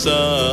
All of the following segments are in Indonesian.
sun.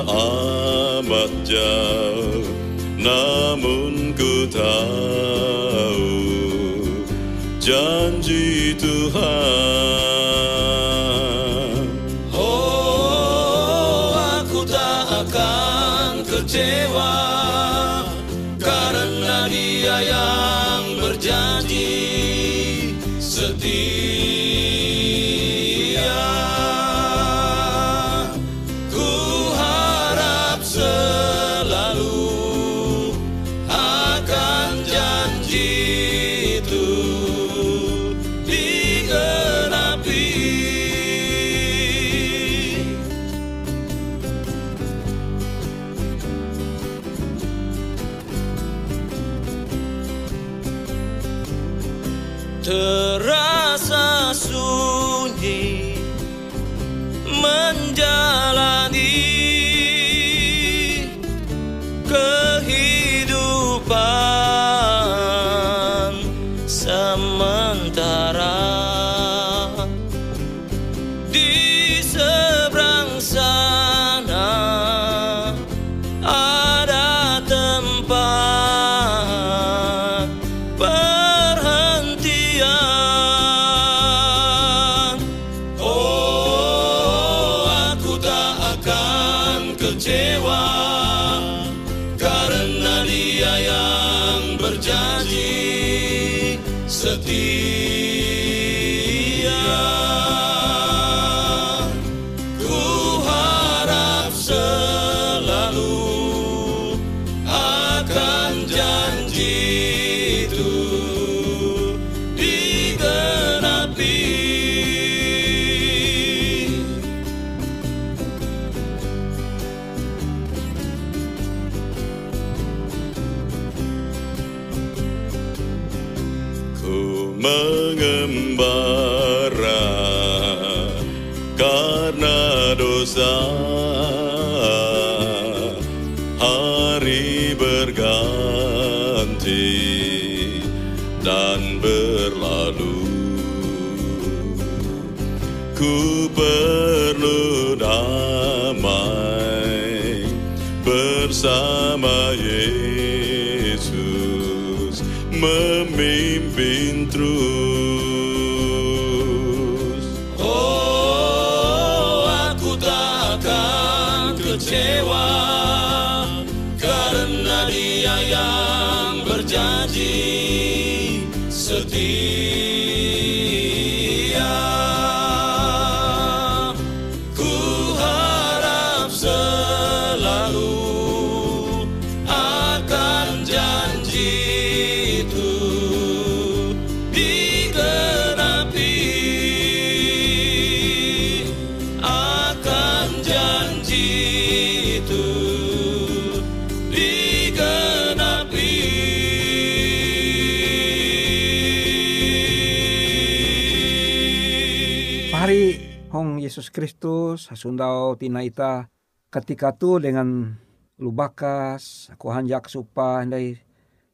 Kristus hasundau tina ita ketika tu dengan lubakas aku hanjak supa handai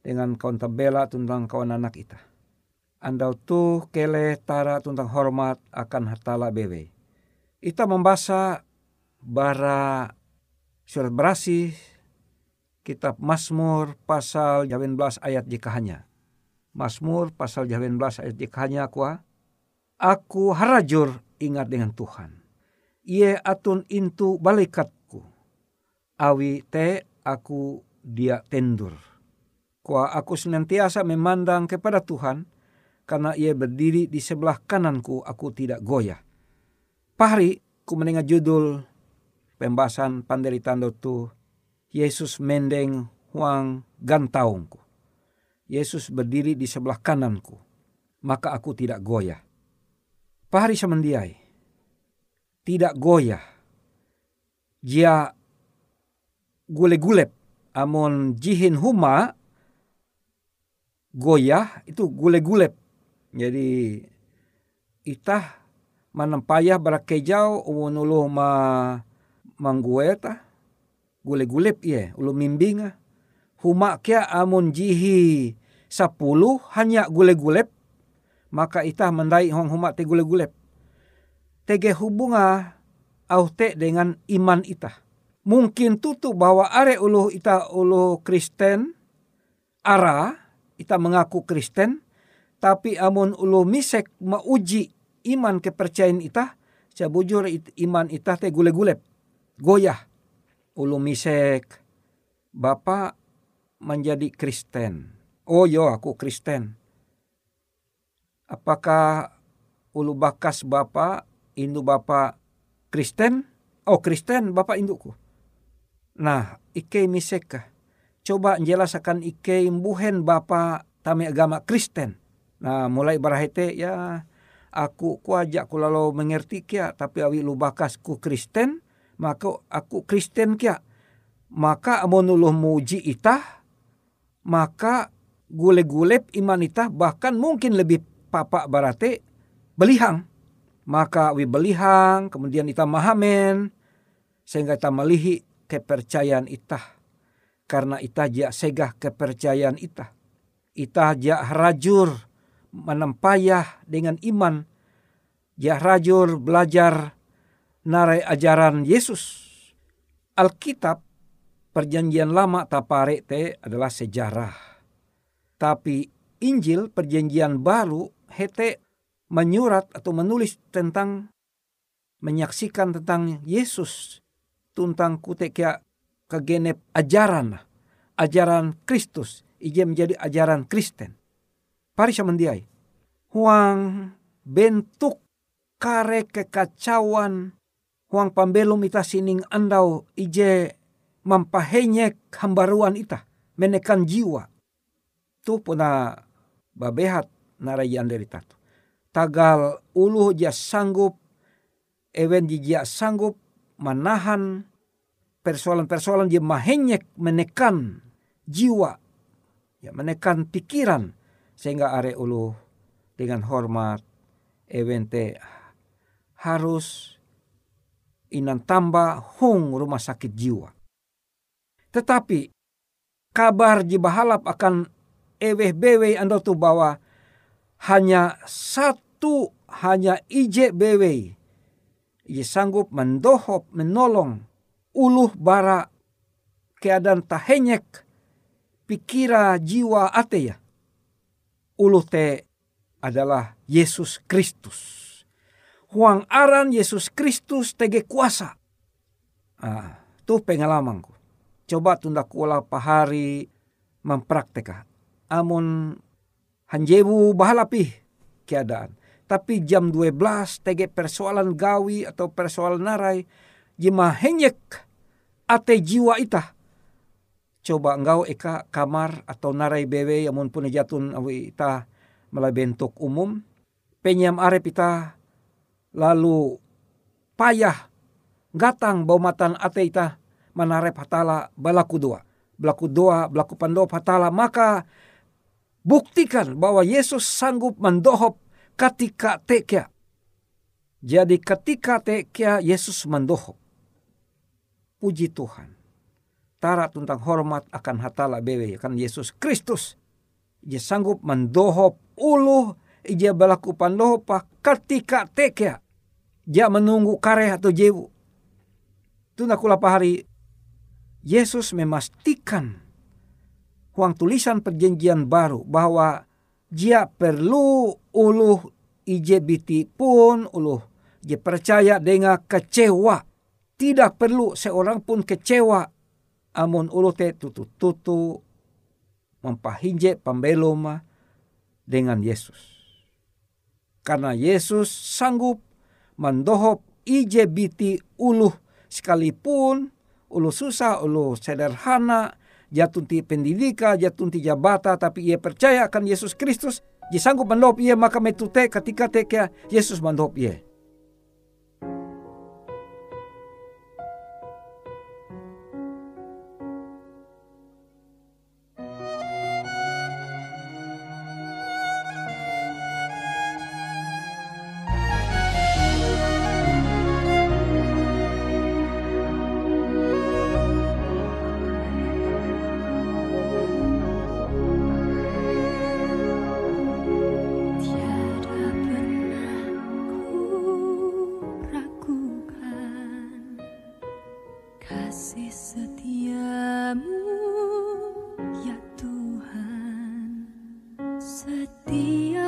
dengan kawan tabela tentang kawan anak ita. Andau tu kele tara tentang hormat akan hatala bebe. Ita membaca bara surat berasih kitab Mazmur pasal 18 ayat jikahanya. Mazmur pasal 18 ayat jikahanya kuah. Aku harajur ingat dengan Tuhan. Ie atun intu balikatku. Awi te aku dia tendur. Kuah aku senantiasa memandang kepada Tuhan karena ia berdiri di sebelah kananku aku tidak goyah. Pahari ku mendengar judul pembahasan penderitaan tu Yesus mendeng huang gantaungku. Yesus berdiri di sebelah kananku, maka aku tidak goyah. Pahari semendiai, tidak goyah. Jia gule-gulep, amon jihin huma, goyah itu gule-gulep. Jadi itah berakejau umun ulu ma manggueta gule-gulep iya ulu mimbinga huma kia amun jihi sapuluh hanya gule-gulep maka itah mendai hong huma te gule-gulep tege hubunga au te dengan iman itah mungkin tutu bahwa are ulu ita ulu Kristen ara ita mengaku Kristen tapi amun ulu misek mauji iman kepercayaan ita sabujur iman ita te gule-gulep goyah. Ulu misek bapak menjadi Kristen. Oh yo aku Kristen. Apakah ulu bakas bapak indu bapak Kristen? Oh Kristen bapak induku nah ike misek coba jelaskan ike imbuhen bapak tami agama Kristen. Nah mulai barahete ya aku kuajak ku lalu mengerti kia tapi awi lu bakas ku Kristen maka aku Kristen kia. Maka amonuluh muji itah maka gule-gulep iman itah bahkan mungkin lebih papa barate belihang maka awi belihang kemudian itah mahamen sehingga itah melihi kepercayaan itah karena itah jak segah kepercayaan itah itah jak rajur menempayah dengan iman. Ya rajur belajar narai ajaran Yesus. Alkitab perjanjian lama tapare te adalah sejarah. Tapi Injil perjanjian baru hete menyurat atau menulis tentang menyaksikan tentang Yesus tentang kutekia kegenep ajaran ajaran Kristus ia menjadi ajaran Kristen Parisha mendiai. Huang bentuk kare kekacauan. Huang pambelum ita sining andau ije mampahenyek hambaruan ita. Menekan jiwa. Tu puna babehat narayan dari tatu. Tagal ulu dia sanggup. Ewen dia sanggup menahan persoalan-persoalan dia mahenyek menekan jiwa. Ya, menekan pikiran sehingga are ulu dengan hormat evente harus inan tambah hung rumah sakit jiwa. Tetapi kabar jibahalap akan eweh bewe anda tu bahwa hanya satu hanya ije bewe ia sanggup mendohop menolong uluh bara keadaan tahenyek pikira jiwa ate ya ulu te adalah Yesus Kristus. Huang aran Yesus Kristus tege kuasa. Ah, tuh pengalamanku. Coba tunda kula pahari mempraktek. Amun hanjebu bahalapi keadaan. Tapi jam 12 tege persoalan gawi atau persoalan narai. Jima henyek ate jiwa itah coba engkau eka kamar atau narai bewe yang pun jatun awi ita melalui bentuk umum penyam arep ita lalu payah gatang bau matan ate ita manarep hatala balaku doa belaku doa belaku pandoa hatala maka buktikan bahwa Yesus sanggup mendohop ketika tekia jadi ketika tekia Yesus mendohop puji Tuhan tara tentang hormat akan hatala bewe kan Yesus Kristus. Ia sanggup mendohop ulu ia berlaku pandohopa ketika teka. Ia menunggu kare atau jewu. Tunda kula pahari Yesus memastikan huang tulisan perjanjian baru bahwa dia perlu uluh IJBT pun uluh dia percaya dengan kecewa. Tidak perlu seorang pun kecewa. Amun uluh te tutu-tutu mempahinje pembeloma dengan Yesus. Karena Yesus sanggup mendohop IJBT uluh sekalipun uluh susah, uluh sederhana, jatun ti pendidikan, jatun ti jabata, tapi ia percaya akan Yesus Kristus, dia sanggup mendop ia maka metute ketika teka Yesus mendop ia.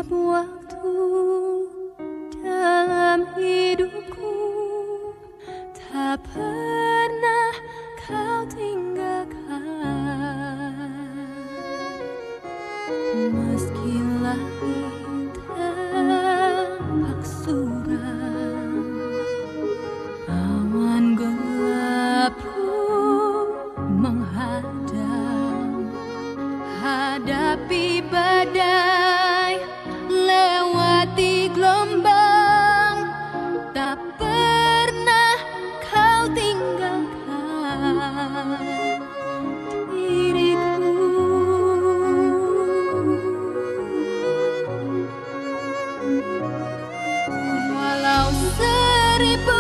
我 But it.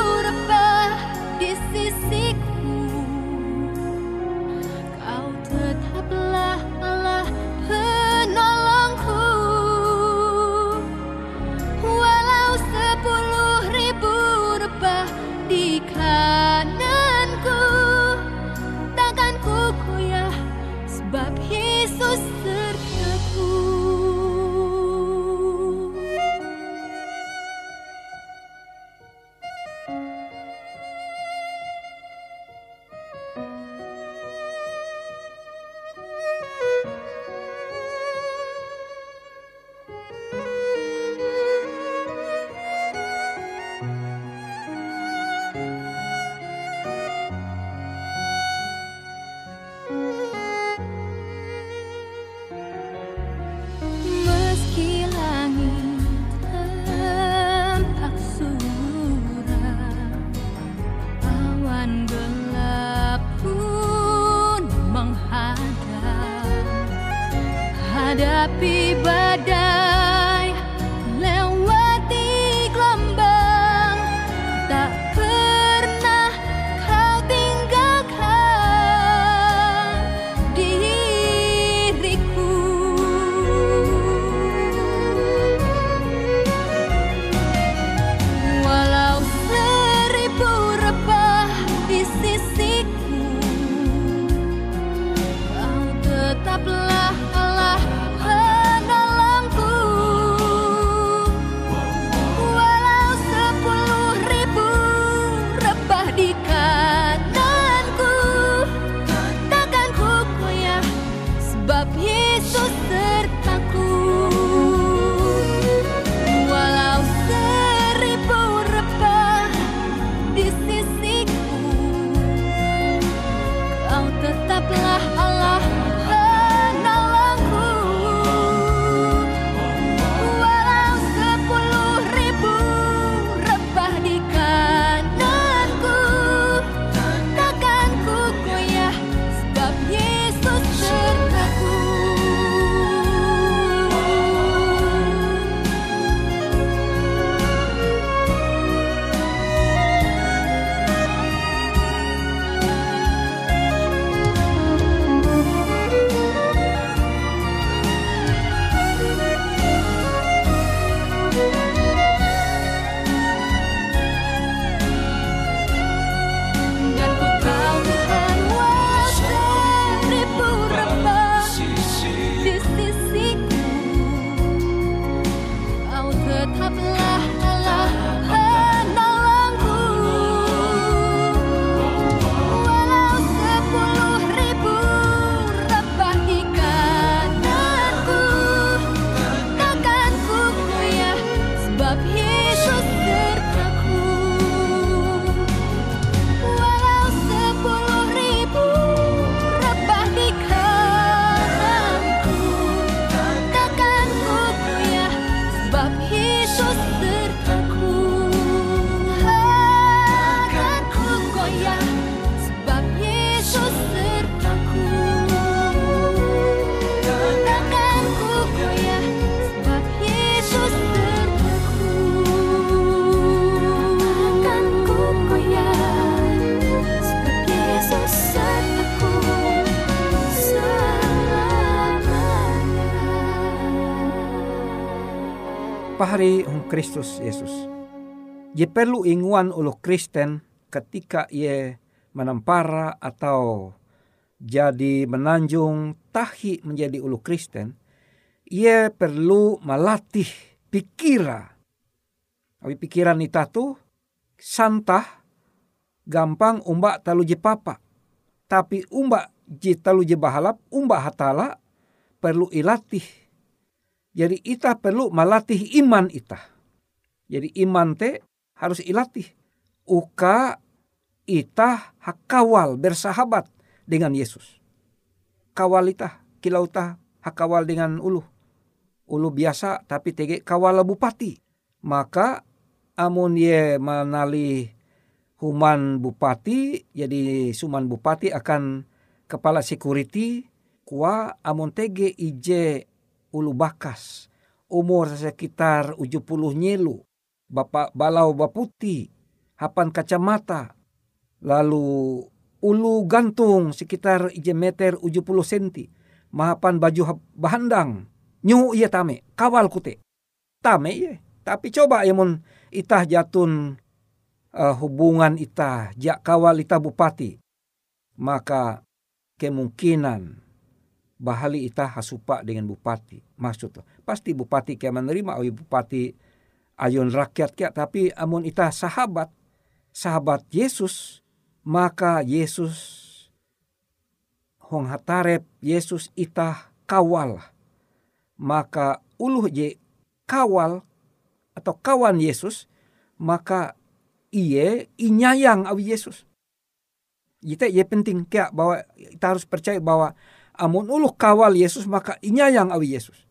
Kristus Yesus. Ye perlu inguan ulo Kristen ketika ia menampara atau jadi menanjung tahi menjadi ulu Kristen, ia perlu melatih pikira. Awi pikiran ita tu santah gampang umbak talu je papa. Tapi umbak je talu je bahalap, umbak hatala perlu ilatih jadi ita perlu melatih iman ita. Jadi iman te harus ilatih. Uka ita hakawal bersahabat dengan Yesus. Kawal ita, kilau ita hakawal dengan ulu. Ulu biasa tapi tege kawal bupati. Maka amun ye menali human bupati, jadi suman bupati akan kepala security kuah amun tege ije ulu bakas. Umur sekitar uju puluh nyelu. Bapak balau baputi. Hapan kacamata. Lalu ulu gantung sekitar ije meter uju puluh senti. Mahapan baju bahandang. Nyu iya tame. Kawal kute. Tame iya. Tapi coba ya mun itah jatun uh, hubungan itah. Jak kawal itah bupati. Maka kemungkinan bahali ita hasupa dengan bupati. Maksud. Pasti bupati kia menerima awi bupati ayun rakyat kia. Tapi amun ita sahabat, sahabat Yesus, maka Yesus hong hatarep Yesus ita kawal. Maka uluh je kawal atau kawan Yesus, maka iye inyayang awi Yesus. Kita ye penting kia bahwa kita harus percaya bahwa amun uluh kawal Yesus maka inyayang awi Yesus.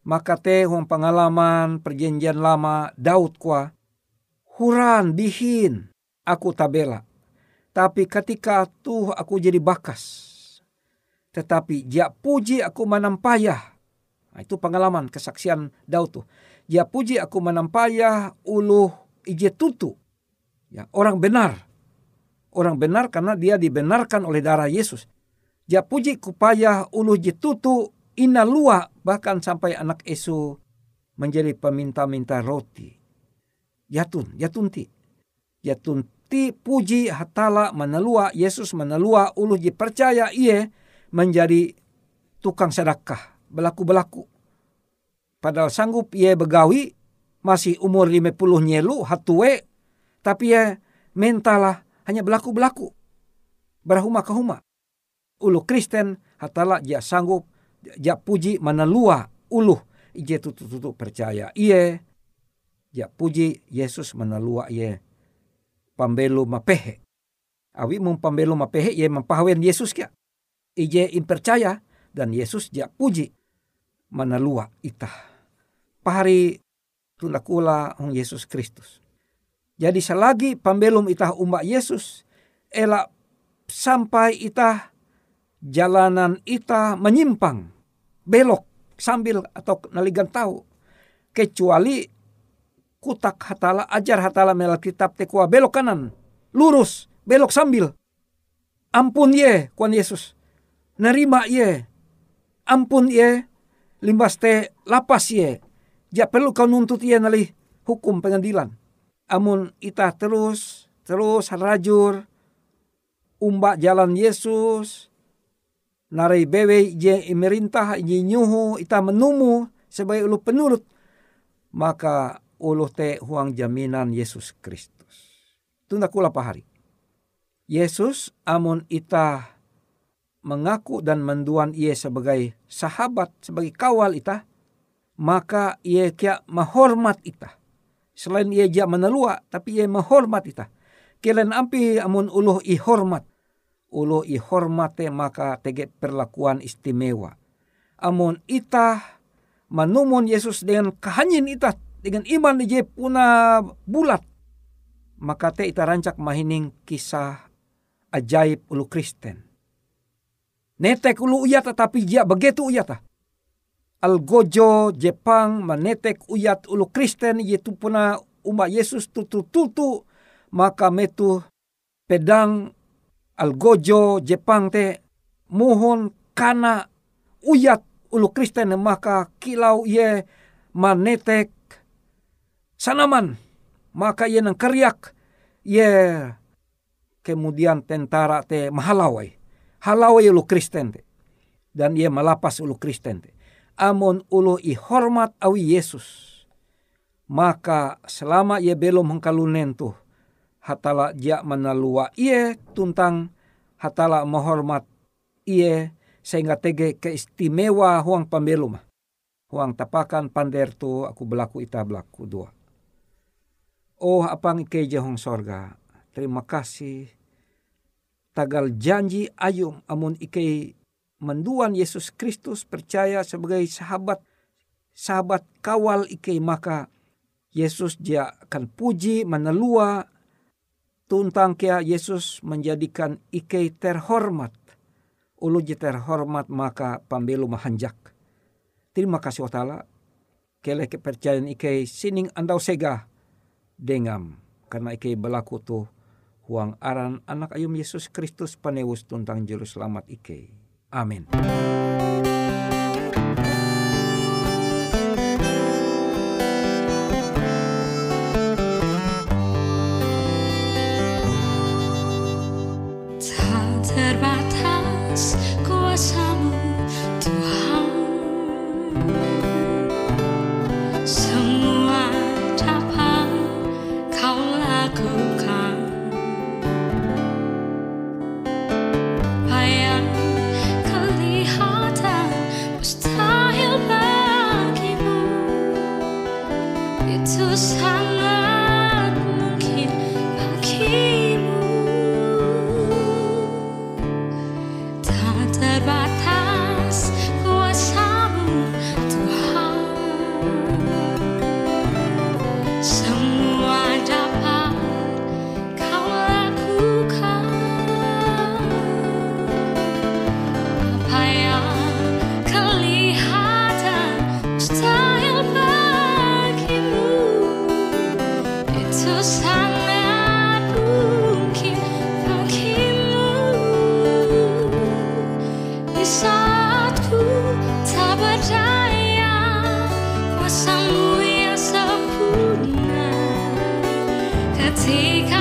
Maka teh huang pengalaman perjanjian lama Daud kuah huran bihin aku tabela. Tapi ketika tuh aku jadi bakas. Tetapi dia puji aku menampayah. Nah, itu pengalaman kesaksian Daud tuh. Dia puji aku menampayah uluh ije tutu. Ya, orang benar. Orang benar karena dia dibenarkan oleh darah Yesus. Ja puji kupaya ulu jitutu ina lua bahkan sampai anak Esu menjadi peminta-minta roti. Yatun, yatunti. Yatunti puji hatala menelua Yesus menelua ulu percaya iye menjadi tukang sedekah belaku-belaku. Padahal sanggup ia begawi masih umur 50 nyelu hatue tapi ya mentalah hanya belaku-belaku. Berhuma ke huma ulu Kristen hatala dia sanggup dia puji manalua ulu ije tutu tutu percaya iye dia puji Yesus manalua iye pambelu mapehe. Awi mum pambelu mapehe iye mempahwen Yesus kia. Ije impercaya dan Yesus dia puji manalua itah. Pahari kula hong Yesus Kristus. Jadi selagi pambelum itah umbak Yesus elak sampai itah jalanan ita menyimpang, belok sambil atau naligan tahu. Kecuali kutak hatala, ajar hatala mel kitab tekua belok kanan, lurus, belok sambil. Ampun ye, kuan Yesus. Nerima ye. Ampun ye, limbas te lapas ye. Ja perlu kau nuntut ye nali hukum pengadilan. Amun ita terus, terus rajur, umbak jalan Yesus, narai bewe je imerintah je nyuhu ita menumu sebagai ulu penurut maka ulu te huang jaminan Yesus Kristus. Tunda kula pahari. Yesus amun ita mengaku dan menduan ia sebagai sahabat, sebagai kawal ita, maka ia kia menghormat ita. Selain ia ja menelua, tapi ia menghormat ita. Kelen ampi amun uluh i Uluh i hormate maka tege perlakuan istimewa. Amun ita manumun Yesus dengan kehanyin ita dengan iman di puna bulat. Maka te ita rancak mahining kisah ajaib ulu Kristen. Netek ulu uyat tetapi dia begitu uyat Algojo Jepang manetek uyat ulu Kristen yaitu puna umat Yesus tutu-tutu maka metu pedang algojo Jepang te mohon kana uyat ulu Kristen maka kilau ye manetek sanaman. Maka ye nang keriak ye kemudian tentara te mahalawai. Halawai ulu Kristen te dan ye malapas ulu Kristen te. Amon ulu hormat awi Yesus. Maka selama ia belum mengkalunen tuh hatala dia menalua ia tuntang hatala menghormat ia sehingga tege keistimewa huang pambelum huang tapakan pander tu aku belaku ita belaku dua Oh apang ike hong sorga. Terima kasih. Tagal janji ayum amun ike menduan Yesus Kristus percaya sebagai sahabat sahabat kawal ike maka Yesus dia akan puji menelua tuntang kia Yesus menjadikan ike terhormat. Ulu terhormat maka pambelu mahanjak. Terima kasih wa ta'ala. Kele kepercayaan ike sining andau sega dengam karena ike berlaku tu huang aran anak ayum Yesus Kristus panewus tuntang juru selamat ike. Amin. could 此刻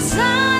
desire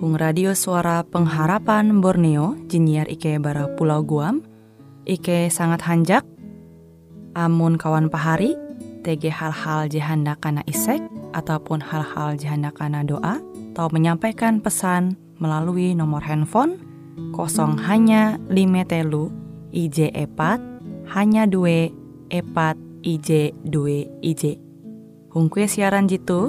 Hung Radio Suara Pengharapan Borneo, Jinier IK Bara Pulau Guam, IK sangat hanjak, amun kawan pahari, TG hal-hal jihanda kana isek, ataupun hal-hal jihanda kana doa, atau menyampaikan pesan melalui nomor handphone kosong hanya lima telu IJ epat hanya dua epat IJ dua IJ. Hung kue siaran jitu,